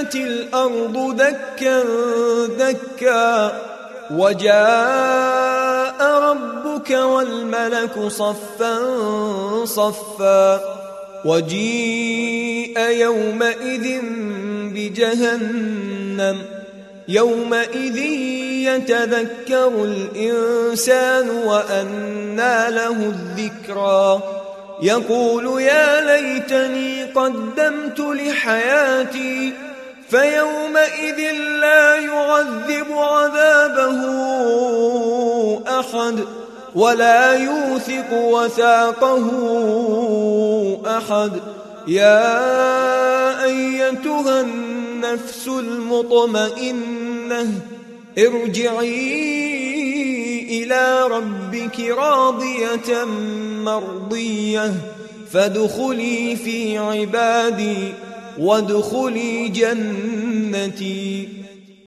دكت الأرض دكا دكا وجاء ربك والملك صفا صفا وجيء يومئذ بجهنم يومئذ يتذكر الإنسان وأنى له الذكرى. يقول يا ليتني قدمت لحياتي فيومئذ لا يعذب عذابه أحد ولا يوثق وثاقه أحد. يا أيتها النفس المطمئنة ارجعي إلى ربك راضية مرضية فادخلي في عبادي وادخلي جنتي.